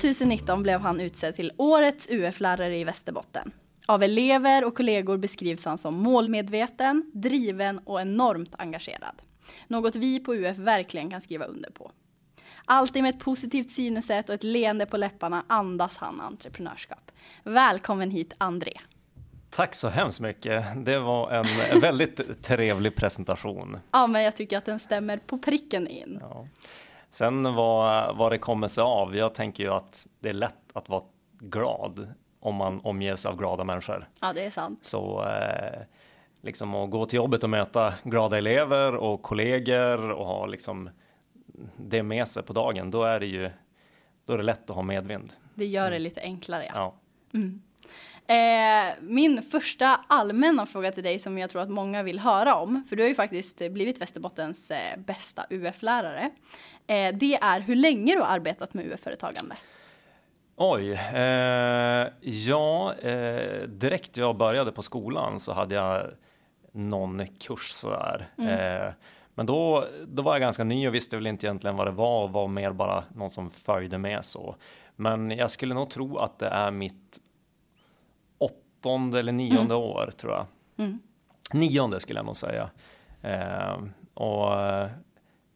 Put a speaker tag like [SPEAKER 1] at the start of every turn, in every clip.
[SPEAKER 1] 2019 blev han utsedd till Årets UF-lärare i Västerbotten. Av elever och kollegor beskrivs han som målmedveten, driven och enormt engagerad. Något vi på UF verkligen kan skriva under på. Alltid med ett positivt synsätt och ett leende på läpparna andas han entreprenörskap. Välkommen hit André.
[SPEAKER 2] Tack så hemskt mycket. Det var en väldigt trevlig presentation.
[SPEAKER 1] Ja, men jag tycker att den stämmer på pricken in. Ja.
[SPEAKER 2] Sen vad, vad det kommer sig av. Jag tänker ju att det är lätt att vara glad om man omges av glada människor.
[SPEAKER 1] Ja, det är sant.
[SPEAKER 2] Så eh, liksom att gå till jobbet och möta glada elever och kollegor och ha liksom det med sig på dagen. Då är det ju. Då är det lätt att ha medvind.
[SPEAKER 1] Det gör det mm. lite enklare. Ja. ja. Mm. Eh, min första allmänna fråga till dig som jag tror att många vill höra om, för du har ju faktiskt blivit Västerbottens eh, bästa UF-lärare. Eh, det är hur länge du har arbetat med UF-företagande.
[SPEAKER 2] Oj, ja, direkt jag började på skolan så hade jag någon kurs sådär. Mm. Men då, då var jag ganska ny och visste väl inte egentligen vad det var och var mer bara någon som följde med så. Men jag skulle nog tro att det är mitt åttonde eller nionde mm. år tror jag. Mm. Nionde skulle jag nog säga. Eh, och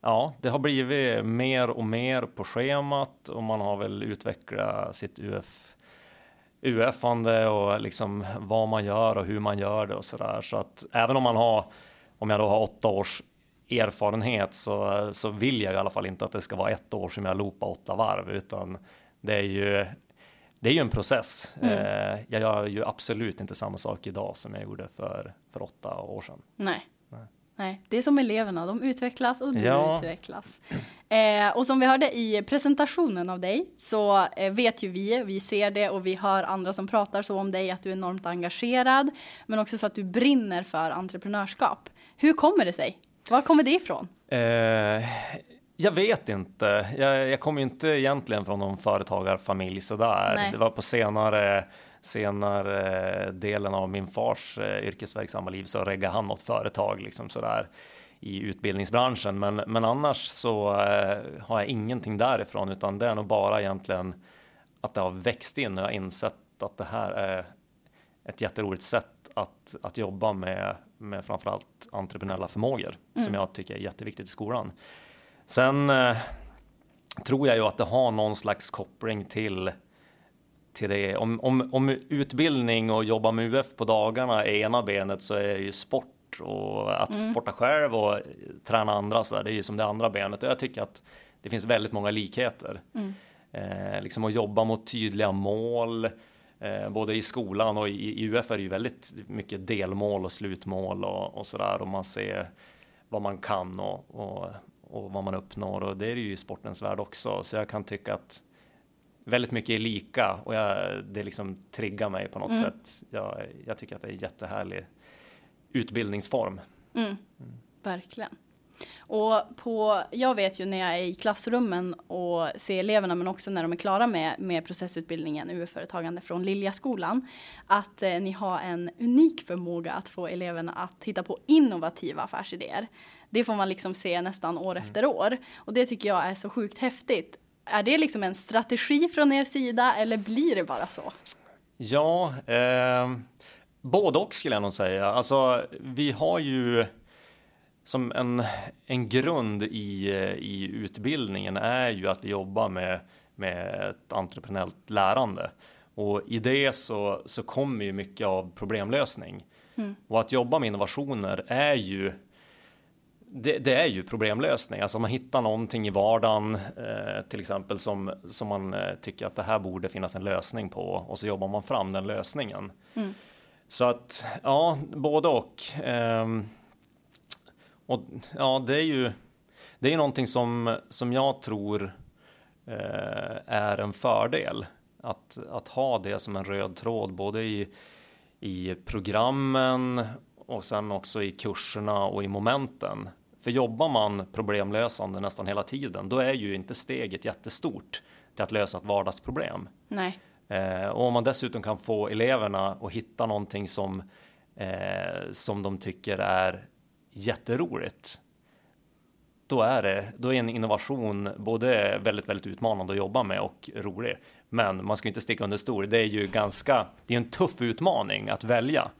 [SPEAKER 2] ja, det har blivit mer och mer på schemat och man har väl utvecklat sitt UF UF-ande och liksom vad man gör och hur man gör det och så där. Så att även om man har, om jag då har åtta års erfarenhet så, så vill jag i alla fall inte att det ska vara ett år som jag loopar åtta varv, utan det är ju det är ju en process. Mm. Eh, jag gör ju absolut inte samma sak idag som jag gjorde för, för åtta år sedan.
[SPEAKER 1] Nej. Nej. Nej, det är som eleverna, de utvecklas och du ja. utvecklas. Eh, och som vi hörde i presentationen av dig så eh, vet ju vi, vi ser det och vi hör andra som pratar så om dig att du är enormt engagerad, men också för att du brinner för entreprenörskap. Hur kommer det sig? Var kommer det ifrån?
[SPEAKER 2] Jag vet inte. Jag, jag kommer inte egentligen från någon företagarfamilj sådär. Nej. Det var på senare senare delen av min fars eh, yrkesverksamma liv så reggade han något företag liksom sådär i utbildningsbranschen. Men, men annars så eh, har jag ingenting därifrån, utan det är nog bara egentligen att det har växt in och jag har insett att det här är ett jätteroligt sätt att, att jobba med, med framförallt entreprenöriella förmågor mm. som jag tycker är jätteviktigt i skolan. Sen eh, tror jag ju att det har någon slags koppling till till det. Om, om, om utbildning och jobba med UF på dagarna är ena benet så är ju sport och att mm. sporta själv och träna andra så där, det är ju som det andra benet. Och jag tycker att det finns väldigt många likheter. Mm. Eh, liksom att jobba mot tydliga mål, eh, både i skolan och i, i, UF är det ju väldigt mycket delmål och slutmål och, och där. Och man ser vad man kan och, och, och vad man uppnår och det är det ju i sportens värld också. Så jag kan tycka att väldigt mycket är lika och jag, det liksom triggar mig på något mm. sätt. Jag, jag, tycker att det är en jättehärlig utbildningsform.
[SPEAKER 1] Mm. Mm. Verkligen. Och på, jag vet ju när jag är i klassrummen och ser eleverna men också när de är klara med, med processutbildningen UF-företagande från Liljaskolan att eh, ni har en unik förmåga att få eleverna att hitta på innovativa affärsidéer. Det får man liksom se nästan år mm. efter år och det tycker jag är så sjukt häftigt är det liksom en strategi från er sida eller blir det bara så?
[SPEAKER 2] Ja, eh, både och skulle jag nog säga. Alltså, vi har ju som en, en grund i, i utbildningen är ju att vi jobbar med, med ett entreprenellt lärande. Och i det så, så kommer ju mycket av problemlösning. Mm. Och att jobba med innovationer är ju det, det, är ju problemlösning, alltså man hittar någonting i vardagen eh, till exempel som, som man eh, tycker att det här borde finnas en lösning på och så jobbar man fram den lösningen. Mm. Så att ja, både och. Eh, och ja, det är ju det är någonting som, som jag tror eh, är en fördel. Att, att ha det som en röd tråd både i, i programmen och sen också i kurserna och i momenten. För jobbar man problemlösande nästan hela tiden, då är ju inte steget jättestort till att lösa ett vardagsproblem.
[SPEAKER 1] Nej.
[SPEAKER 2] Eh, och om man dessutom kan få eleverna att hitta någonting som, eh, som de tycker är jätteroligt. Då är det, då är en innovation både väldigt, väldigt utmanande att jobba med och rolig. Men man ska inte sticka under stol. Det är ju ganska, det är en tuff utmaning att välja.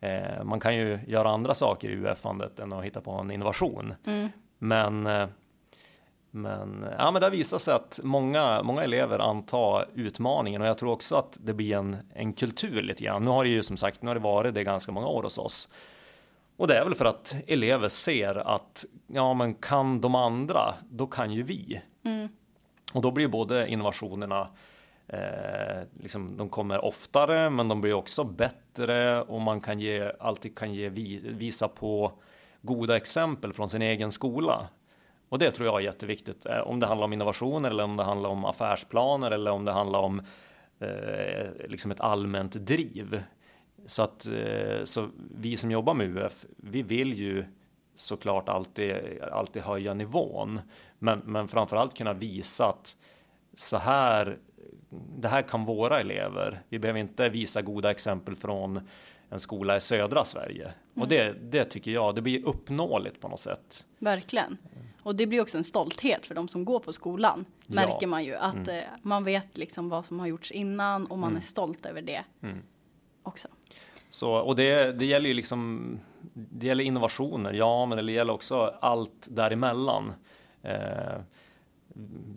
[SPEAKER 2] Eh, man kan ju göra andra saker i UF-andet än att hitta på en innovation. Mm. Men eh, men, ja, men det har visat sig att många, många elever antar utmaningen och jag tror också att det blir en, en kultur lite grann. Nu har det ju som sagt, nu har det varit det ganska många år hos oss. Och det är väl för att elever ser att ja, men kan de andra, då kan ju vi. Mm. Och då blir både innovationerna eh, liksom, de kommer oftare, men de blir också bättre och man kan ge, alltid kan ge, visa på goda exempel från sin egen skola. Och det tror jag är jätteviktigt. Eh, om det handlar om innovationer eller om det handlar om affärsplaner eller om det handlar om eh, liksom ett allmänt driv. Så att eh, så vi som jobbar med UF, vi vill ju såklart alltid, alltid höja nivån. Men, men framförallt kunna visa att så här, det här kan våra elever. Vi behöver inte visa goda exempel från en skola i södra Sverige. Mm. Och det, det tycker jag, det blir uppnåeligt på något sätt.
[SPEAKER 1] Verkligen. Och det blir också en stolthet för de som går på skolan. Ja. Märker man ju att mm. Eh, man vet liksom vad som har gjorts innan och man mm. är stolt över det mm. också.
[SPEAKER 2] Så, och det, det gäller ju liksom, det gäller innovationer, ja, men det gäller också allt däremellan. Eh,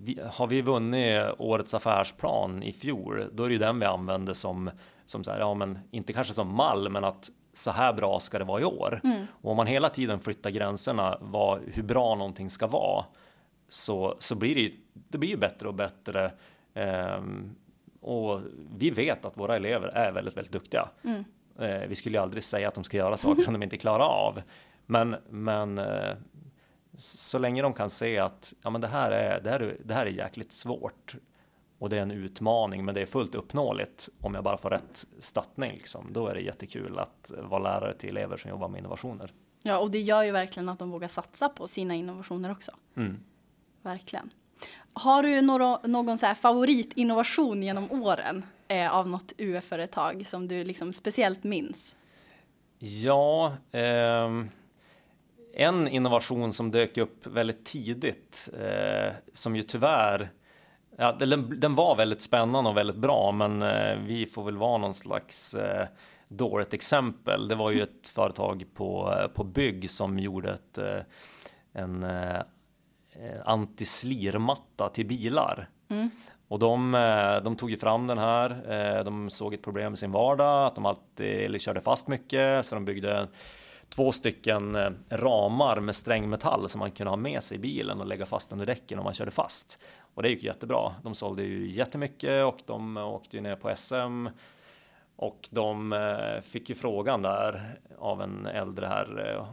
[SPEAKER 2] vi, har vi vunnit årets affärsplan i fjol, då är det ju den vi använder som, som så här, ja, men inte kanske som mall, men att så här bra ska det vara i år. Mm. Och om man hela tiden flyttar gränserna vad, hur bra någonting ska vara så, så blir det, det blir bättre och bättre. Um, och vi vet att våra elever är väldigt, väldigt duktiga. Mm. Uh, vi skulle ju aldrig säga att de ska göra saker som de inte klarar av. Men, men uh, så länge de kan se att ja, men det, här är, det, här, det här är jäkligt svårt och det är en utmaning, men det är fullt uppnåeligt om jag bara får rätt stöttning. Liksom. Då är det jättekul att vara lärare till elever som jobbar med innovationer.
[SPEAKER 1] Ja, och det gör ju verkligen att de vågar satsa på sina innovationer också.
[SPEAKER 2] Mm.
[SPEAKER 1] Verkligen. Har du några, någon så här favoritinnovation genom åren eh, av något UF-företag som du liksom speciellt minns?
[SPEAKER 2] Ja, eh, en innovation som dök upp väldigt tidigt eh, som ju tyvärr Ja, den, den, var väldigt spännande och väldigt bra, men eh, vi får väl vara någon slags eh, dåligt exempel. Det var ju ett företag på, eh, på bygg som gjorde ett, en antislirmatta till bilar. Mm. Och de, eh, de, tog ju fram den här. Eh, de såg ett problem i sin vardag, att de alltid körde fast mycket, så de byggde två stycken eh, ramar med strängmetall som man kunde ha med sig i bilen och lägga fast under däcken om man körde fast. Och det gick jättebra. De sålde ju jättemycket och de åkte ju ner på SM. Och de fick ju frågan där av en äldre herre.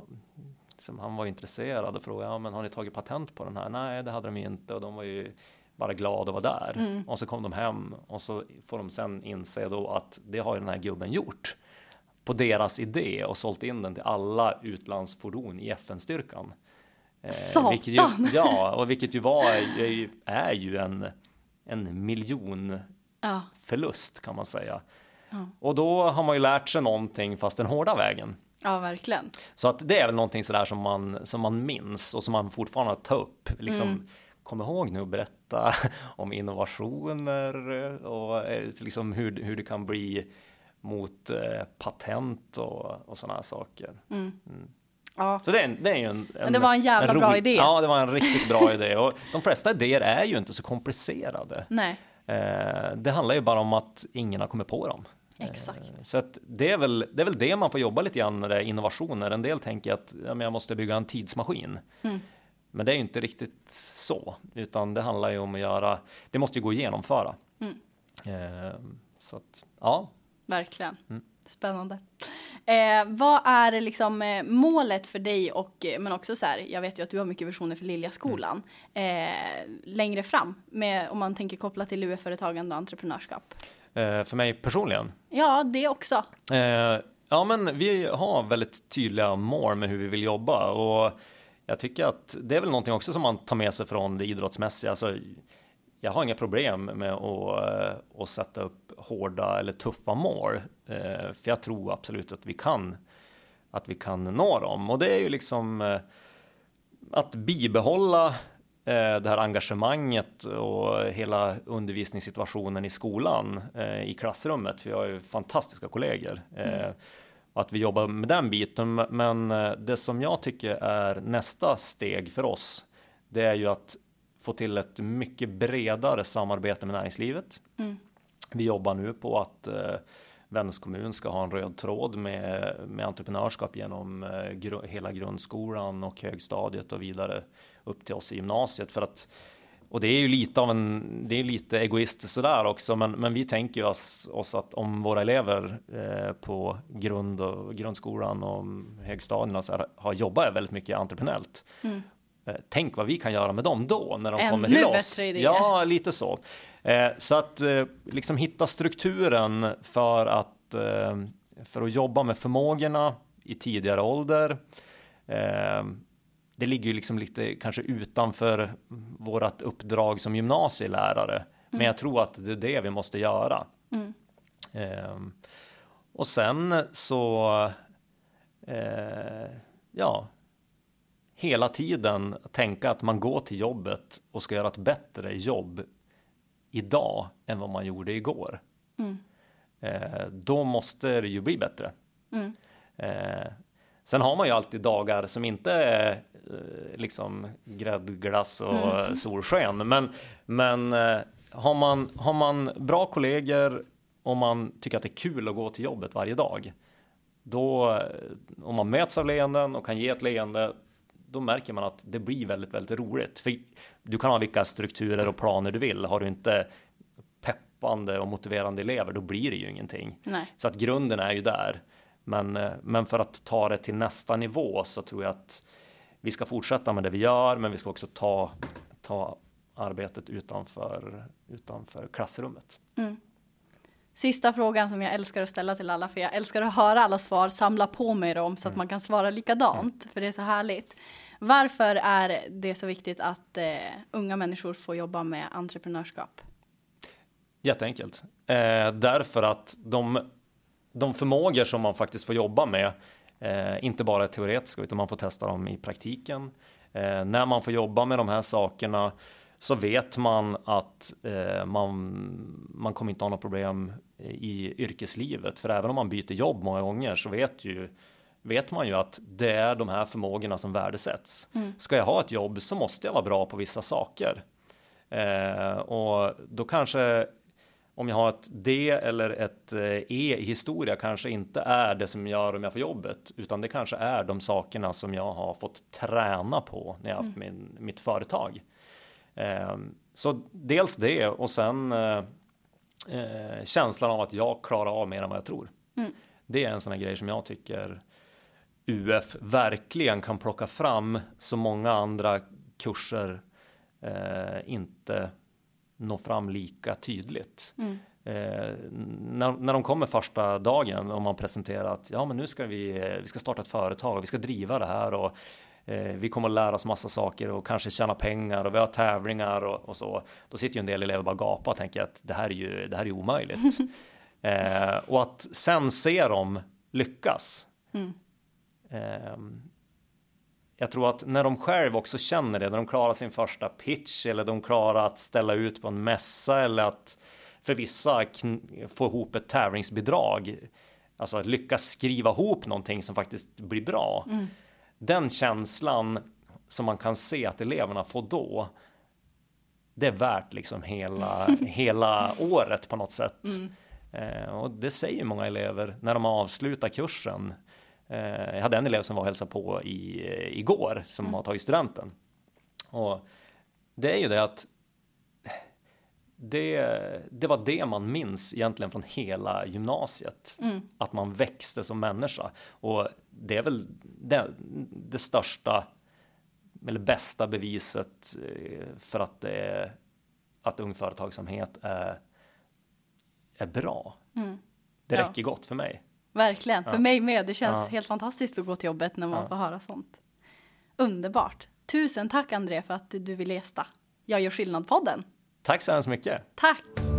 [SPEAKER 2] Som han var intresserad och frågade, ja men har ni tagit patent på den här? Nej, det hade de inte och de var ju bara glada att vara där. Mm. Och så kom de hem och så får de sen inse då att det har ju den här gubben gjort på deras idé och sålt in den till alla utlandsfordon i FN-styrkan.
[SPEAKER 1] Eh, Satan!
[SPEAKER 2] Ju, ja, och vilket ju var, är, är ju en, en miljon ja. förlust kan man säga. Ja. Och då har man ju lärt sig någonting fast den hårda vägen.
[SPEAKER 1] Ja, verkligen.
[SPEAKER 2] Så att det är väl någonting sådär som man, som man minns och som man fortfarande tar upp. Liksom, mm. Kom ihåg nu att berätta om innovationer och eh, liksom hur, hur det kan bli mot eh, patent och, och sådana här saker. Mm. Mm.
[SPEAKER 1] Ja.
[SPEAKER 2] Så det är, det är ju en, en,
[SPEAKER 1] Men det var en jävla en bra idé.
[SPEAKER 2] Ja, det var en riktigt bra idé och de flesta idéer är ju inte så komplicerade.
[SPEAKER 1] Nej.
[SPEAKER 2] Eh, det handlar ju bara om att ingen har kommit på dem.
[SPEAKER 1] Exakt. Eh,
[SPEAKER 2] så att det, är väl, det är väl det man får jobba lite grann det är innovationer. En del tänker att ja, men jag måste bygga en tidsmaskin. Mm. Men det är ju inte riktigt så, utan det handlar ju om att göra, det måste ju gå att genomföra. Mm. Eh, så att, ja.
[SPEAKER 1] Verkligen. Mm. Spännande. Eh, vad är liksom eh, målet för dig och eh, men också så här, jag vet ju att du har mycket visioner för Liljaskolan mm. eh, längre fram med om man tänker kopplat till UF-företagande och entreprenörskap.
[SPEAKER 2] Eh, för mig personligen?
[SPEAKER 1] Ja, det också.
[SPEAKER 2] Ja, men vi har väldigt tydliga mål med hur vi vill jobba och jag tycker att det är väl någonting också som man tar med sig från det idrottsmässiga. Alltså, jag har inga problem med att, eh, att sätta upp hårda eller tuffa mål. Eh, för jag tror absolut att vi kan att vi kan nå dem och det är ju liksom eh, att bibehålla det här engagemanget och hela undervisningssituationen i skolan i klassrummet. För jag har ju fantastiska kollegor. Mm. Att vi jobbar med den biten. Men det som jag tycker är nästa steg för oss. Det är ju att få till ett mycket bredare samarbete med näringslivet. Mm. Vi jobbar nu på att eh, Vännäs kommun ska ha en röd tråd med, med entreprenörskap genom eh, gru hela grundskolan och högstadiet och vidare upp till oss i gymnasiet för att och det är ju lite av en, det är lite egoistiskt sådär också, men, men vi tänker oss, oss att om våra elever eh, på grund och, grundskolan och högstadierna så här, har jobbat väldigt mycket entreprenellt mm. Eh, tänk vad vi kan göra med dem då när de Ännu kommer till oss. Idé. Ja, lite så. Eh, så att eh, liksom hitta strukturen för att för att jobba med förmågorna i tidigare ålder. Det ligger ju liksom lite kanske utanför vårat uppdrag som gymnasielärare, mm. men jag tror att det är det vi måste göra. Mm. Och sen så ja, hela tiden tänka att man går till jobbet och ska göra ett bättre jobb idag än vad man gjorde igår. Mm. Eh, då måste det ju bli bättre. Mm. Eh, sen har man ju alltid dagar som inte är eh, liksom gräddglass och mm. solsken. Men, men eh, har, man, har man bra kollegor och man tycker att det är kul att gå till jobbet varje dag. Då, eh, om man möts av leenden och kan ge ett leende, då märker man att det blir väldigt, väldigt roligt. För du kan ha vilka strukturer och planer du vill. Har du inte peppande och motiverande elever, då blir det ju ingenting. Nej. Så att grunden är ju där. Men, eh, men för att ta det till nästa nivå så tror jag att vi ska fortsätta med det vi gör, men vi ska också ta, ta arbetet utanför, utanför klassrummet. Mm.
[SPEAKER 1] Sista frågan som jag älskar att ställa till alla, för jag älskar att höra alla svar, samla på mig dem så att mm. man kan svara likadant, för det är så härligt. Varför är det så viktigt att eh, unga människor får jobba med entreprenörskap?
[SPEAKER 2] Jätteenkelt. Eh, därför att de, de förmågor som man faktiskt får jobba med, eh, inte bara teoretiska, utan man får testa dem i praktiken. Eh, när man får jobba med de här sakerna så vet man att eh, man, man kommer inte ha några problem i yrkeslivet. För även om man byter jobb många gånger så vet ju vet man ju att det är de här förmågorna som värdesätts. Mm. Ska jag ha ett jobb så måste jag vara bra på vissa saker. Eh, och då kanske om jag har ett D eller ett eh, E i historia kanske inte är det som gör om jag får jobbet, utan det kanske är de sakerna som jag har fått träna på när jag haft mm. min, mitt företag. Eh, så dels det och sen eh, eh, känslan av att jag klarar av mer än vad jag tror. Mm. Det är en sån här grej som jag tycker UF verkligen kan plocka fram så många andra kurser eh, inte når fram lika tydligt. Mm. Eh, när, när de kommer första dagen och man presenterar att ja, men nu ska vi, vi ska starta ett företag och vi ska driva det här och eh, vi kommer att lära oss massa saker och kanske tjäna pengar och vi har tävlingar och, och så. Då sitter ju en del elever och bara gapar och tänker att det här är ju, det här är omöjligt. eh, och att sen se dem lyckas. Mm. Jag tror att när de själv också känner det, när de klarar sin första pitch eller de klarar att ställa ut på en mässa eller att för vissa få ihop ett tävlingsbidrag, alltså att lyckas skriva ihop någonting som faktiskt blir bra. Mm den känslan som man kan se att eleverna får då. Det är värt liksom hela, hela året på något sätt. Mm. Eh, och det säger många elever när de avslutar kursen. Eh, jag hade en elev som var och hälsade på i, eh, igår som mm. har tagit studenten. Och det är ju det att det, det var det man minns egentligen från hela gymnasiet. Mm. Att man växte som människa. Och det är väl det, det största eller bästa beviset eh, för att, det att ung företagsamhet är, är bra. Mm. Det ja. räcker gott för mig.
[SPEAKER 1] Verkligen, för mig med. Det känns helt fantastiskt att gå till jobbet när man får höra sånt. Underbart. Tusen tack André för att du ville gästa Jag gör skillnad-podden.
[SPEAKER 2] Tack så hemskt mycket.
[SPEAKER 1] Tack.